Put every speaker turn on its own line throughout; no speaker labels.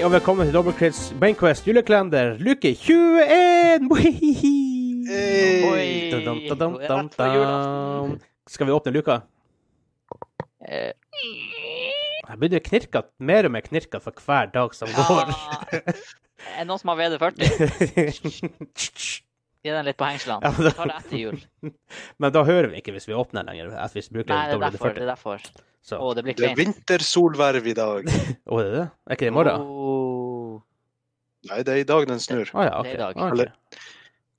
Hei og velkommen til Dobbeltkrits Bainquest julekalender, luke 21!
Oi.
Dum, dum, dum, dum,
Rett
dum,
før julaften.
dum. Skal vi åpne luka?
Eh,
Jeg begynner å knirke mer og mer knirke for hver dag som går.
er det noen som har VD40? Gi den litt på hengslene.
Ja, da-
Ta det etter jul.
Men da hører vi ikke hvis vi åpner lenger. At vi bruker
Nei, det er derfor.
WD-40.
Det er derfor.
Så.
Oh, det blir
Det er vintersolverv i dag.
Å, det er det? Er ikke det i morgen?
Oh,
Nei, det er i dag den snur.
Ah, ja, okay.
Det er i dag.
Eller-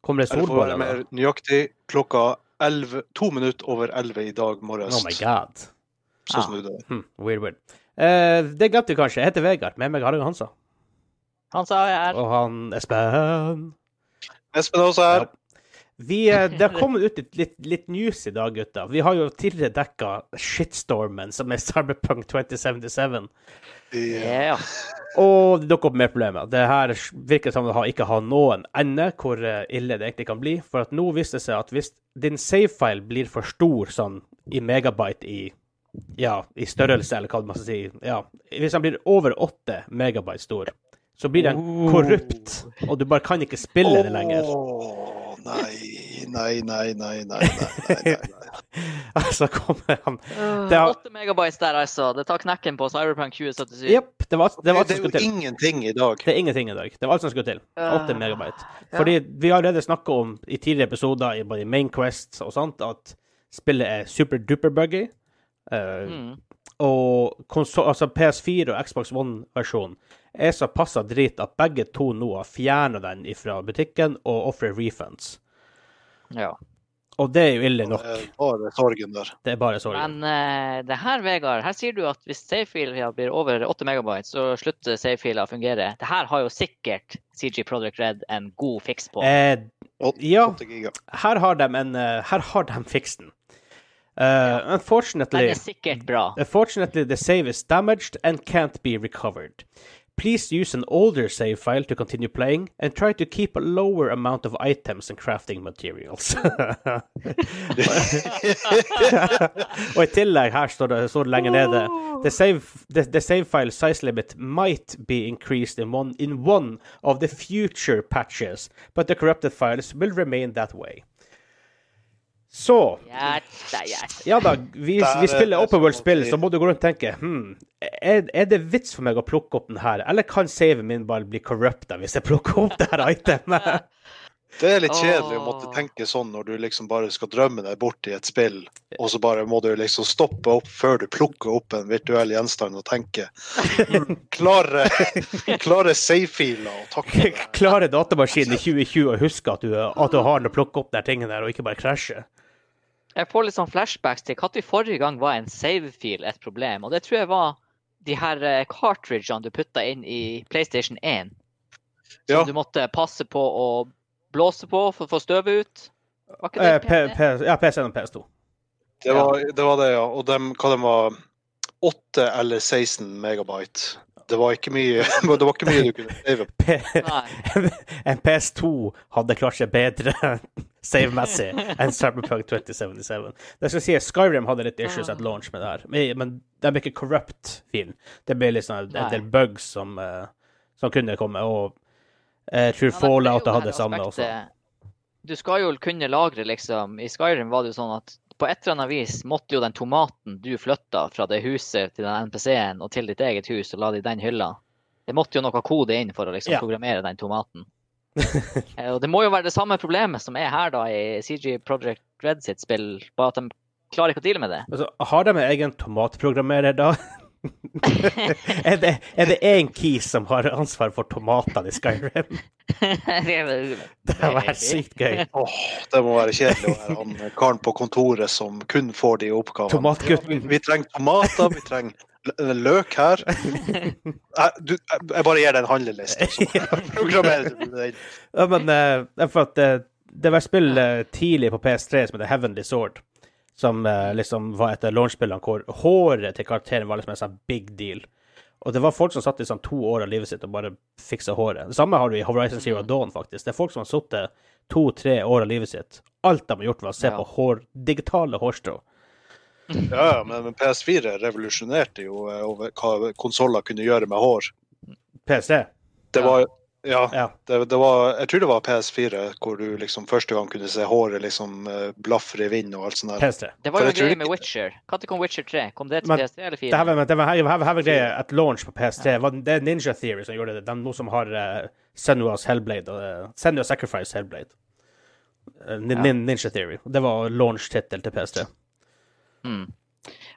Kommer det
Eller for å være mer nøyaktig, klokka 11, to minutter over 11 i dag morges.
Oh my god.
Så snudde det.
Hmm. weird, weird. Uh, det glemte du kanskje. Jeg heter Vegard. Med meg har jeg Hansa.
Han sa jeg er
Og han Espen.
Espen er også her.
Ja. Vi, eh, det har kommet ut litt, litt, litt news i dag, gutter. Vi har jo tidligere dekka shitstormen, som er Cyberpunk 2077.
Ja.
Og det dukker opp mer problemer. Det her virker som det har, ikke har noen ende hvor eh, ille det egentlig kan bli. For at nå viste det seg at hvis din save-file blir for stor sånn i megabyte i ja, i størrelse, eller hva man skal si ja, Hvis den blir over 8 megabyte stor, så blir den korrupt, og du bare kan ikke spille det lenger
nei, nei, nei, nei, nei. nei,
altså, kommer han det har...
8 megabytes der, altså. Det tar knekken på Cyberprank 2077.
Yep, det, var, det, var
det er jo ingenting i dag.
Det er ingenting i dag. Det var alt som skulle til. 8 megabyte. Fordi vi har allerede snakka om i tidligere episoder, i Main Quest og sånt, at spillet er super-duper buggy. Uh,
mm.
Og altså PS4 og Xbox One-versjonen er så passa drit at begge to nå har fjerna den fra butikken og ofrer refunds.
Ja.
Og det er jo ille nok.
Det er Bare sorgen der.
Det er bare sorgen.
Men uh, det her, Vegard, her sier du at hvis save-fila blir over 8 megabyte, så slutter save-fila å fungere. Det her har jo sikkert CG Product Red en god fiks på.
Eh, Ja. her har de en uh, Her har de fiksen. Uh,
ja.
Unfortunately
er sikkert bra.
Unfortunately, the save is damaged and can't be recovered. Please use an older save file to continue playing, and try to keep a lower amount of items and crafting materials. Og i tillegg, her står det, står det lenger nede the save, the, the save file size limit might be increased in one, in one of the future patches, but the corrupted files will remain that way. Så
Ja, da, ja.
ja da, vi, vi spiller
det
open
som
world-spill, så må du gå rundt og tenke hmm, er, er det vits for meg å plukke opp den her, eller kan saven min bare bli corrupta hvis jeg plukker opp det her itemet?
Det er litt kjedelig å måtte tenke sånn når du liksom bare skal drømme deg bort i et spill, og så bare må du liksom stoppe opp før du plukker opp en virtuell gjenstand og tenke Klare, klare save-filer og takle
Klare datamaskinen i 2020 og huske at du, at du har den å plukke opp de tingene der, og ikke bare krasje?
Jeg får litt sånn flashbacks til når forrige gang var en save-fil et problem. Og det tror jeg var de her eh, cartridgene du putta inn i PlayStation 1. Som
Ja.
du måtte passe på å blåse på for å få støvet ut. Var ikke
Eh,
det
P,
PC?
P, ja, PC1 og PS2.
Det var, det var det, ja. Og dem, hva de var 8 eller 16 megabyte. Det var ikke mye, det var ikke mye du kunne save på.
P, en PS2 hadde klart seg bedre save-messig enn Cyberpunk 2077. Det skal si Skyrim hadde litt issues at launch med det her, men, men de er ikke corrupt-filen. Det ble liksom en
Nei.
del bugs som, eh, som kunne komme, og jeg tror
Ja,
Fallout hadde
det
samme også.
Du skal jo kunne lagre, liksom. I Skyrim var det jo sånn at på et eller annet vis måtte jo den tomaten du flytta fra det huset til den NPC-en og til ditt eget hus og la det i den hylla, det måtte jo noe kode inn for å liksom
Ja.
programmere den tomaten. Eh, og det må jo være det samme problemet som er her da i CG Project Red sitt spill, bare at de klarer ikke å deale med det.
Altså, har de egen tomatprogrammerer da? er, det, er det én key som har ansvar for tomatene i Skyrim? Det har vært sykt gøy.
Oh, det må være kjedelig å være han karen på kontoret som kun får de oppgavene.
Tomatgutten.
Vi trenger tomater, vi trenger løk her. Jeg, du, jeg bare gir deg en handleliste.
Ja, men eh, for at eh, det var spill eh, tidlig på PS3 som heter Heavenly Sword, som eh, liksom var et av launchspillene hvor håret til karakteren var liksom en sånn big deal. Og det var folk som satt i sånn to år av livet sitt og bare fiksa håret. Det samme har du i Horizon Zero Dawn, faktisk. Det er folk som har sittet to-tre år av livet sitt. Alt de har gjort, var å se
Ja.
på hår, digitale hårstrå.
Ja, ja, men, men PS4 revolusjonerte jo eh, over hva konsoller kunne gjøre med hår.
PS3.
Det var Ja.
Ja.
Det, det var, jeg tror det var PS4 hvor du liksom første gang kunne se håret liksom eh, blafre i vind og alt sånt der.
PS3.
Det var jo en greie med Witcher. Når kom Witcher 3? Kom det til
Men
PS3 eller 4?
Det her var, det var, her, her, her var greia at launch på PS3 var, Det er Ninja Theory som gjorde det. De nå som har uh, Senua's Hellblade og uh, Senua Sacrifice Hellblade. Uh, nin, ja. Ninja Theory. Det var launch-tittel til PS3.
Mm.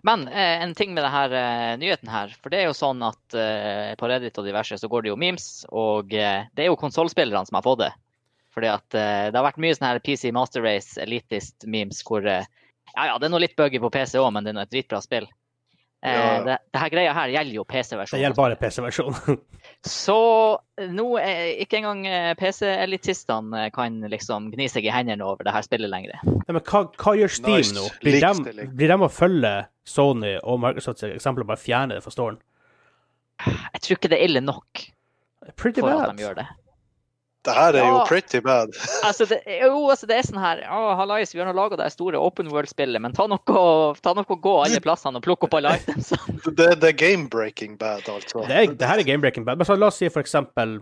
Men eh, en ting med denne eh, nyheten her. For det er jo sånn at eh, på Reddit og diverse så går det jo memes, og eh, det er jo konsollspillerne som har fått det. Fordi at eh, det har vært mye sånn her PC Master Race elitist-memes hvor eh, Ja ja, det er noe litt buggy på PC òg, men det er noe et dritbra spill. Eh,
Ja.
det, det her greia her gjelder jo PC-versjonen.
Det gjelder bare PC-versjonen.
Så nå er ikke engang eh, PC-elitistene eh, kan liksom gni seg i hendene over det her spillet lenger.
Nei, men hva, hva gjør Steam
Nice.
nå? Blir de, blir de å følge Sony og Microsoft eksempel og bare fjerne det fra storen?
Jeg tror ikke det er ille nok
Pretty
for at de gjør det.
Det her er jo pretty bad.
Altså, det, jo, altså, det er sånn her Å, hallais, vi har nå laga det store open world-spillet, men ta noe, ta noe å gå alle plassene og plukke opp alle itemsene.
Det, det er game-breaking bad, altså.
Det, er, det her er game-breaking bad. Men så la oss si for eksempel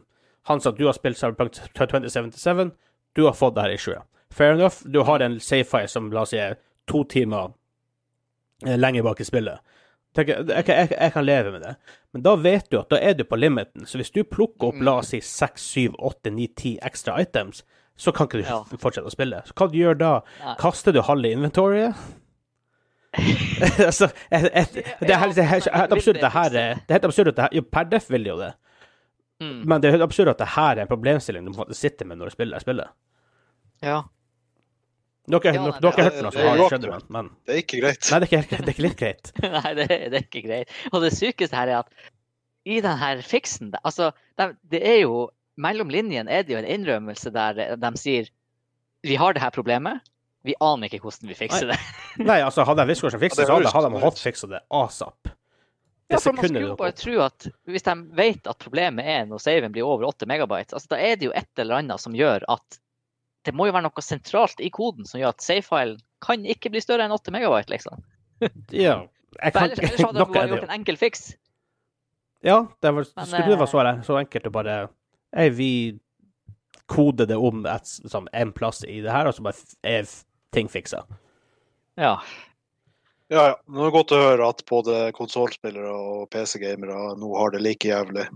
Hans at du har spilt Cyberpunk 2077. Du har fått det her issuet. Fair enough. Du har en sci-fi som la oss si er to timer eh, lenger bak i spillet. Tenker, jeg, jeg, jeg, kan leve med det. Men da vet du at da er du på limiten. Så hvis du plukker opp la oss si 6, 7, 8, 9, 10 ekstra items, så kan ikke du
Ja.
fortsette å spille. Så hva du gjør da?
Nei.
Kaster du halve inventoriet? altså, et, et, det er helt, absurd at det her er Det er helt absurd at det her Jo, per def vil jo det.
Mm.
Men det er helt absurd at det her er en problemstilling du må sitte med når du spiller spillet.
Ja.
Dere,
Ja,
dere, dere har
det-
hørt noe som har skjedd, men, men
Det er ikke greit.
Nei, det er ikke, helt greit. det er ikke litt greit.
Nei, det, det er ikke greit. Og det sykeste her er at i den her fiksen Altså, de, det er jo Mellom linjene er det jo en innrømmelse der de sier vi har det her problemet, vi aner ikke hvordan vi fikser det.
Nei, altså, hadde jeg visst hvordan
de
fikser
det
det, så hadde, de hatt fiksa det asap.
Ja, for man skulle jo bare tro at hvis de vet at problemet er når saven blir over 8 megabyte, altså, da er det jo et eller annet som gjør at det må jo være noe sentralt i koden som gjør at save-filen kan ikke bli større enn 8 megabyte, liksom.
Ja. Jeg kan,
ellers, ellers hadde de bare gjort en enkel fiks.
Ja, det var,
Men,
skulle det være
eh,
så, så enkelt å bare Ei, vi koder det om et, som, en plass i det her, og så bare er ting fiksa.
Ja.
Ja, ja. Nå er det godt å høre at både konsollspillere og PC-gamere nå har det like jævlig.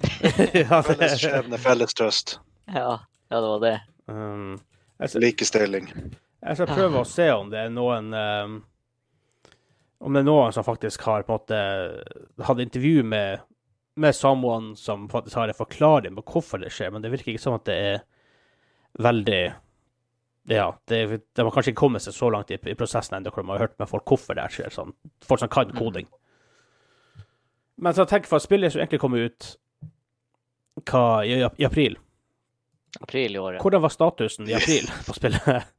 ja,
Felles skjebne, felles trøst.
ja. Ja, det var det.
Um, jeg,
Likestilling.
jeg skal prøve å se om det er noen um, Om det er noen som faktisk har på en måte hatt intervju med, med someone som faktisk har en forklaring på hvorfor det skjer, men det virker ikke som at det er veldig ja, det, de har kanskje ikke kommet seg så langt i, i prosessen ennå, hvor de har hørt med folk hvorfor det skjer. Sånn. Folk som kan koding. Men så tenk for at spillet som egentlig kommer ut hva, i, i april
April i år. ja.
Hvordan var statusen i april på spillet?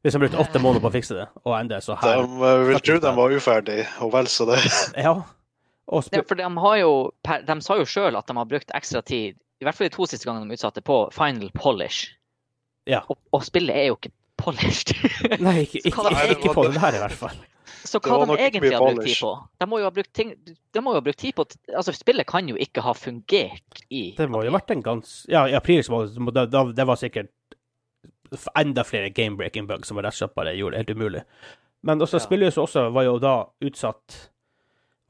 Hvis de brukte åtte måneder på å fikse det, og enda så her
De vil tro de var uferdige, og vel så det.
Ja. Og
Ja, for de, har jo, de sa jo sjøl at de har brukt ekstra tid, i hvert fall de to siste gangene de utsatte, på final polish.
Ja.
Og, og spillet er jo ikke polished.
Nei, ikke, ikke, ikke, ikke på det der, i hvert fall.
Så hva de egentlig har brukt tid på? De må jo ha brukt, ting, de må jo ha brukt tid på Altså, spillet kan jo ikke ha fungert i
Det må jo ha vært en gans... Ja, i april så var det, da, da, det var sikkert enda flere game-breaking bugs som rett og slett bare gjorde det helt umulig. Men også
Ja.
spillet også var jo da utsatt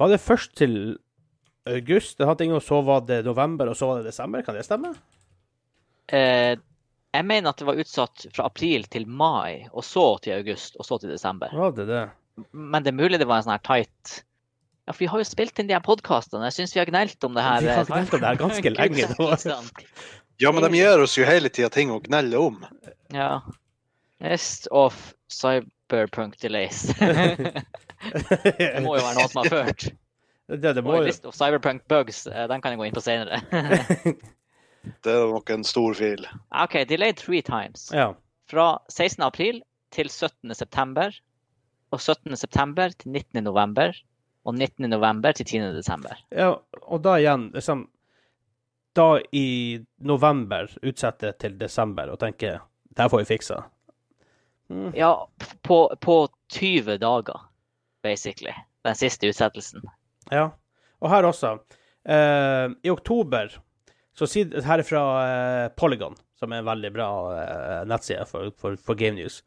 Var det først til august, det hadde ingen, og så var det november, og så var det desember? Kan det stemme?
eh, Jeg mener at det var utsatt fra april til mai, og så til august, og så til desember.
Var det det?
Men det er mulig det var en sånn her tight Ja, for vi har jo spilt inn de her podkastene. Jeg syns vi har gnelt om det her.
Vi har
eh,
gnelt om det her ganske lenge nå.
Ja, men de gir oss jo hele tida ting å gnelle om.
Ja. List of cyberpunk delays. det må jo være noe som har ført.
Det, det må jo
list of cyberpunk bugs, eh, den kan jeg gå inn på senere.
Det er nok en stor fil.
OK, delayed three times.
Ja.
Fra 16. april til 17. september. Og 17. september til 19. november. Og 19. november til 10. desember.
ja. Og da igjen, liksom Da i november utsette til desember og tenke det her får vi fiksa. Mm.
Ja, på, på 20 dager, basically. Den siste utsettelsen.
Ja. Og her også. Eh, I oktober så sier her er fra eh, Polygon, som er en veldig bra eh, nettside for, for, for Game News.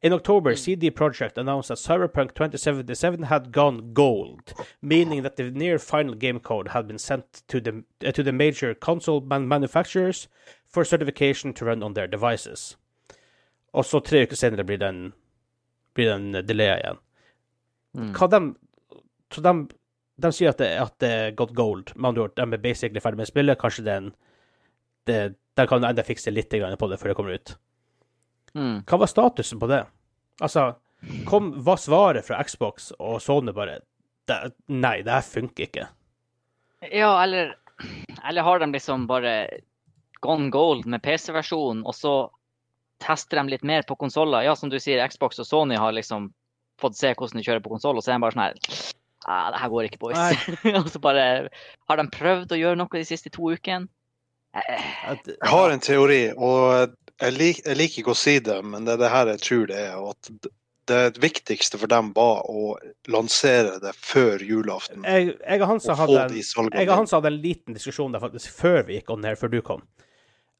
In October, CD Projekt announced that Cyberpunk 2077 had gone gold, meaning that the near final game code had been sent to the, uh, to the major console man manufacturers for certification to run on their devices. Og så tre uker senere blir den, blir den delaya igjen.
Mm.
Hva de, så de, de sier at det, at det er gått gold. Med andre ord, de er basically ferdig med spillet. Kanskje den det, De kan enda fikse litt på det før det kommer ut.
Mm.
Hva var statusen på det? Altså, kom, var svaret fra Xbox og Sony bare det, Nei, det her funker ikke.
Ja, eller, eller har de liksom bare gone gold med PC-versjonen, og så tester de litt mer på konsoller? Ja, som du sier, Xbox og Sony har liksom fått se hvordan de kjører på konsoll, og så er de bare sånn her ah, Det her går ikke, boys. og så bare Har de prøvd å gjøre noe de siste to ukene? Eh,
Jeg har en teori, og jeg, lik, jeg liker ikke å si det, men det er det her jeg tror det er. at det viktigste for dem var å lansere det før julaften.
jeg, jeg og Hansa hadde en, jeg og Hansa hadde en liten diskusjon der faktisk før vi gikk on her, før du kom.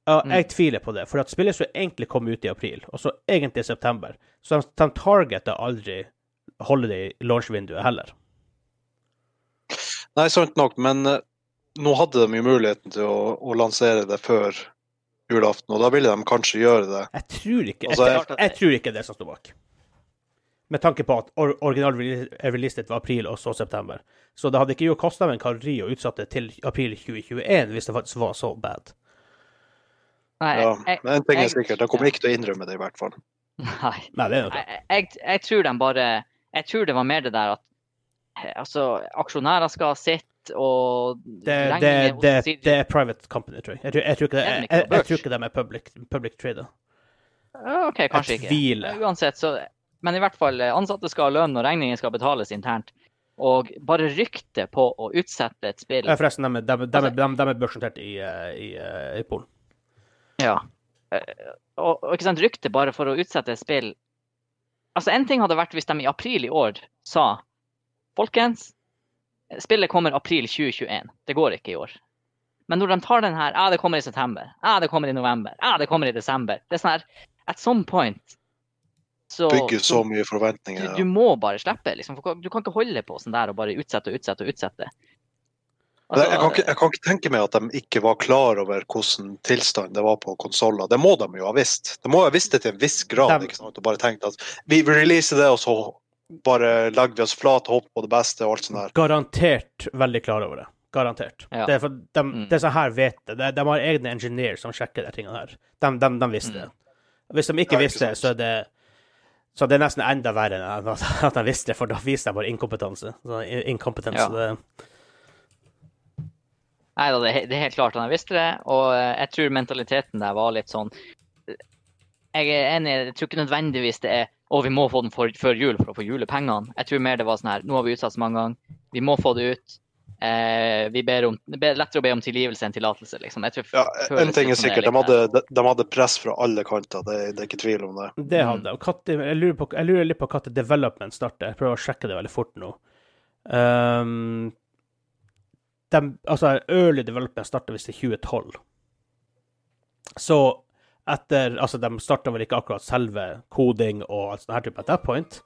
Uh,
Mm.
jeg tviler på det, for at spillet skulle egentlig komme ut i april, og så egentlig i september. Så de, de targeta aldri holiday launch-vinduet heller.
Nei, sant nok, men uh, nå hadde de jo muligheten til å, å lansere det før julaften, og da ville de kanskje gjøre det.
Jeg tror ikke,
Altså,
jeg,
jeg-
jeg, tror ikke det det som står bak. Med tanke på at or, original release- release var april, og så september. Så det hadde ikke gjort kosta med en kalori å utsette til april 2021 hvis det faktisk var så bad.
nei,
Ja,
jeg,
men en ting er sikkert, de kommer ikke til å innrømme det i hvert fall.
nei.
Nei, det er noe.
Jeg, jeg, jeg tror de bare Jeg tror det var mer det der at eh, altså, aksjonærer skal ha og
Det, det, det, det er private company, tror jeg. Jeg tror, jeg tror ikke, det, jeg,
de
jeg, jeg tror ikke de er public, public trader.
OK, kanskje ikke. Uansett, så Men i hvert fall, eh, ansatte skal ha lønn, og regninger skal betales internt. Og bare ryktet på å utsette et spill
forresten, de, de, de, de, er børsnotert i, eh, i, eh, i Polen.
Ja. Og, og ikke sant, ryktet bare for å utsette et spill Altså, En ting hadde vært hvis de i april i år sa Folkens, spillet kommer april 2021. Det går ikke i år. Men når de tar den her Ja, det kommer i september. Ja, det kommer i november. Ja, det kommer i desember. Det er sånn her At some point så
Bygger så mye forventninger.
du, du må bare slippe. liksom. Du kan ikke holde på sånn der og bare utsette og utsette og utsette.
Altså, jeg, kan ikke, jeg kan ikke tenke meg at de ikke var klar over hvordan tilstand det var på konsoller. Det må de jo ha visst. De må ha visst det til en viss grad.
De-
ikke sant? Og bare tenkt at vi vi releaser det, og så bare legger vi oss flat og håper på det beste og alt sånt der.
Garantert veldig klar over det. Garantert.
Ja.
Det er for de,
Mm.
det sånn her vet det. De, de har egne engineers som sjekker de tingene her. De, de, de visste det. Hvis de ikke
Ja, ikke
visste det, så er det så det er nesten enda verre enn at, at de visste det, for da viser de bare inkompetanse. Så, inkompetanse.
Ja.
Det,
Nei da, det, er helt klart han visste det. Og eh, jeg tror mentaliteten der var litt sånn Jeg er enig, jeg tror ikke nødvendigvis det er å, vi må få den for, før jul for å få julepengene. Jeg tror mer det var sånn her Nå har vi utsatt så mange ganger. Vi må få det ut. Eh, vi ber om, det er lettere å be om tilgivelse enn tillatelse, liksom. Jeg tror,
Ja, en ting er
sikkert, er
litt, de hadde, de, de hadde press fra alle kanter. Det, det er ikke tvil om det.
det hadde de. Og Katte- Jeg lurer, på, jeg lurer litt på når development starter. Jeg prøver å sjekke det veldig fort nå. Um, de, altså, early development starter visst i 2012. Så etter Altså, de starta vel ikke akkurat selve koding og alt sånt her type at that point,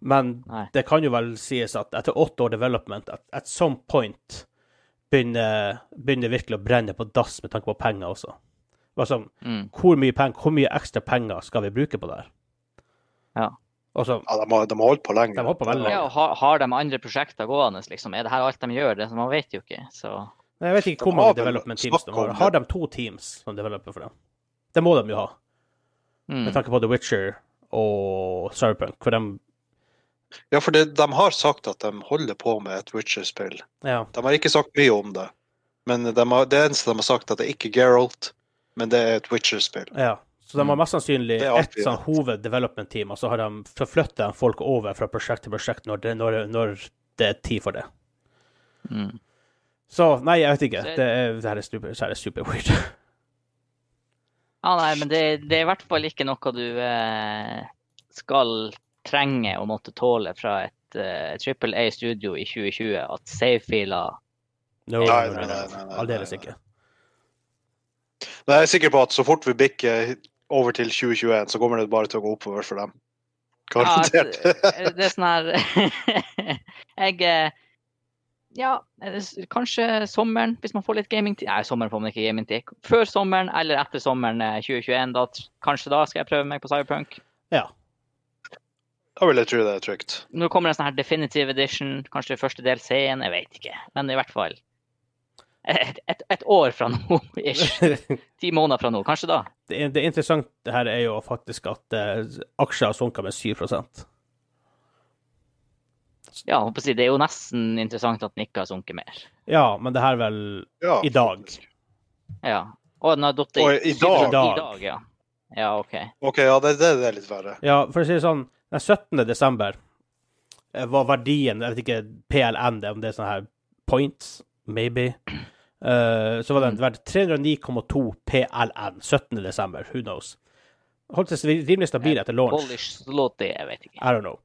men
Nei.
det kan jo vel sies at etter åtte år development, at at some point begynner, begynner virkelig å brenne på dass med tanke på penger også. Altså,
Mm.
hvor mye, peng, hvor mye ekstra penger skal vi bruke på det her?
Ja.
Så,
Ja, de, har, de har holdt på lenge.
De har holdt på lenge.
Ja, og har, har de andre prosjekter gående, liksom? Er det her alt de gjør? Det, man vet jo ikke. Så
jeg vet ikke hvor mange development teams de har. Har de to teams som developer for dem? Det må de jo ha, med
mm.
tanke på The Witcher og Cyberpunk. For de
Ja, for det, de har sagt at de holder på med et Witcher-spill.
Ja.
De har ikke sagt mye om det. Men de har, det eneste de har sagt, at det er ikke Geralt, men det er et Witcher-spill.
ja. Så de har mest sannsynlig
et er
ett sånn hoved-development-team, og så har de forflytta folk over fra prosjekt til prosjekt når det, når, når det er tid for det.
Mm.
Så nei, jeg vet ikke. Det er, det her er super, det er super weird.
Ja, nei, men det, det er i hvert fall ikke noe du eh, skal trenge å måtte tåle fra et eh, A-studio i 2020. At save-filer
No,
Nei,
no, no,
nei, nei, nei, nei,
Aldeles ikke.
Nei, jeg er sikker på at så fort vi bikker over til 2021, så kommer det bare til å gå oppover for dem. Garantert.
Ja, det er sånn her Jeg eh, Ja, kanskje sommeren, hvis man får litt gamingtid. Nei, sommeren får man ikke gamingtid. Før sommeren eller etter sommeren eh, 2021. Da, kanskje da skal jeg prøve meg på Cyberpunk.
Ja.
Da vil jeg tro det er trygt.
Nå kommer en sånn her definitive edition, kanskje første del C-en, jeg vet ikke. Men i hvert fall et, et, et år fra nå, ish. Ti måneder fra nå. Kanskje da.
Det, det interessante her er jo faktisk at uh, aksjer har sunket med 7
Ja, jeg håper å si, det er jo nesten interessant at den ikke har sunket mer.
Ja, men det her er vel
Ja,
I dag.
faktisk.
Ja. Og den har datt i,
i dag?
I dag, ja. Ja, OK.
OK, ja, det, det, det er litt verre.
Ja, for å si det sånn, den 17. desember eh, var verdien Jeg vet ikke PLN, det, om det er sånn her points, maybe. Uh, så var den verdt 309,2 PLN 17. desember. Who knows? Holdt seg rimelig stabil etter launch.
Polish zloty, jeg vet ikke.
I don't know.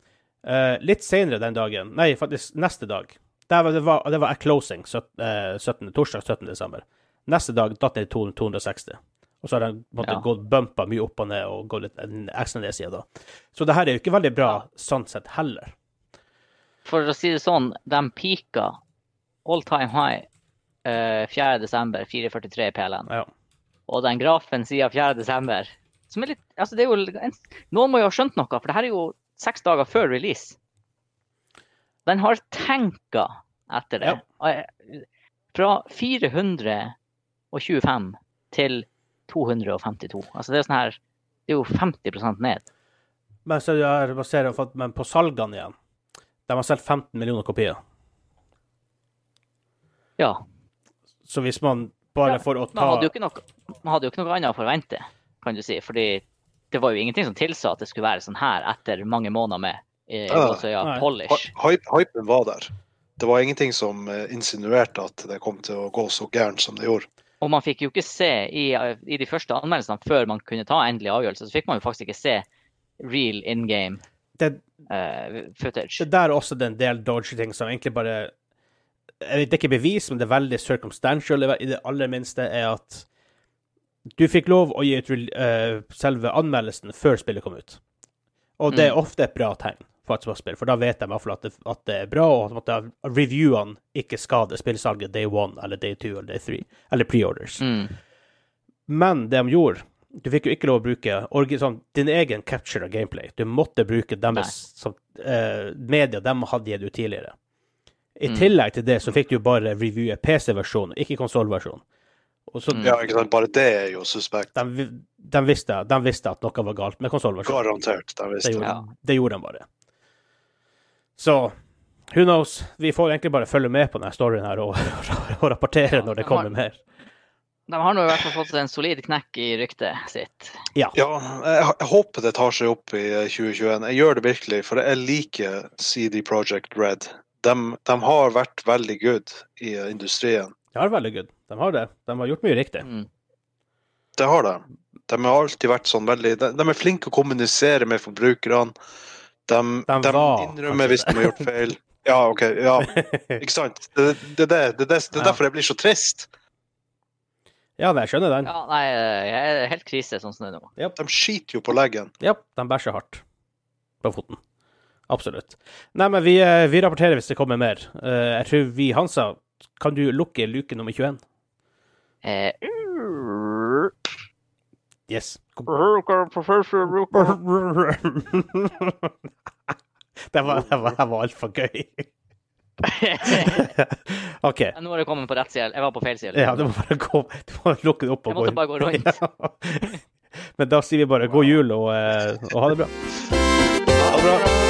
Eh, litt senere den dagen, nei, faktisk neste dag, Det var, det, var, det var closing, sytt- eh, 17, torsdag 17. desember. Neste dag datt den til 260. Og så har den
Ja.
gått bumpa mye opp og ned og gått litt ekstra ned siden da. Så det her er jo ikke veldig bra sånn sett heller.
For å si det sånn, de pika all time high uh, 4. desember, 443 PLN.
Ja.
Og den grafen siden 4. desember som er litt, altså det er jo en, Noen må jo ha skjønt noe, for det her er jo seks dager før release. Den har tenka etter det. Ja. Fra 425 til 252. Altså det er sånn her Det er jo 50% ned.
Men så er det på, men på salgene igjen. De har solgt 15 millioner kopier.
Ja.
Så hvis man bare
Ja,
får å
Man
ta
hadde jo ikke noe, man hadde jo ikke noe annet å forvente, kan du si. Fordi det var jo ingenting som tilsa at det skulle være sånn her etter mange måneder med eh,
Ja,
nei.
polish.
Hype, hypen var der. Det var ingenting som eh, insinuerte at det kom til å gå så gærent som det gjorde.
Og man fikk jo ikke se i, i de første anmeldelsene før man kunne ta endelig avgjørelse, så fikk man jo faktisk ikke se real in game
det,
uh, footage.
det der er også det en del dodgy ting som egentlig bare vet, Det er ikke bevis, men det er veldig circumstantial i i det aller minste, er at du fikk lov å gi ut uh, selve anmeldelsen før spillet kom ut. Og det er
Mm.
ofte et bra tegn for et spill, for da vet de i hvert fall at det, at det er bra, og at at reviewene ikke skader spillsalget day one eller day two eller day three, eller preorders.
Mm.
Men det de gjorde Du fikk jo ikke lov å bruke sånn, din egen capture av gameplay. Du måtte bruke deres som, uh, media de hadde gitt ut tidligere. I
Mm.
tillegg til det så fikk du bare reviewe PC-versjonen, ikke konsollversjonen. Og så.
Ja, ikke sant? Bare det er jo suspekt.
de, de, visste, de visste at noe var galt med konsollversjonen.
Garantert. De
Det gjorde,
Ja.
det gjorde de bare. Så who knows? Vi får egentlig bare følge med på denne storyen her og, og rapportere
Ja,
når det kommer
har-
mer.
De har nå i hvert fall fått en solid knekk i ryktet sitt.
Ja, jeg, jeg håper det tar seg opp i eh, 2021. Jeg gjør det virkelig, for jeg liker CD Project Red. De, de har vært veldig good i eh, industrien.
Det har veldig good. De har det. De har gjort mye riktig.
Mm.
Det har de. De har alltid vært sånn veldig De, de er flinke å kommunisere med forbrukerne. De,
De
de,
var
innrømmer hvis de har gjort feil. Ja, OK. Ja, ikke sant? Det, det, det, det, det, det er derfor jeg blir så trist.
Ja, jeg skjønner den.
Ja, nei, jeg er helt krise sånn som det er nå.
De skiter jo på leggen.
Ja, de bæsjer hardt på foten. Absolutt. Nei, men vi, eh, vi rapporterer hvis det kommer mer. Eh, Jeg tror vi, Hansa, kan du lukke luke nummer 21?
Eh,
Yes.
Professor
det var, det var, det var altfor gøy. OK.
Nå har du kommet på rett side. Jeg var på feil side.
Ja, du må bare gå Du må lukke det opp og gå.
Jeg måtte
inn.
bare gå rundt.
Ja. Men da sier vi bare god jul og, eh, og ha det bra.
Ha det bra.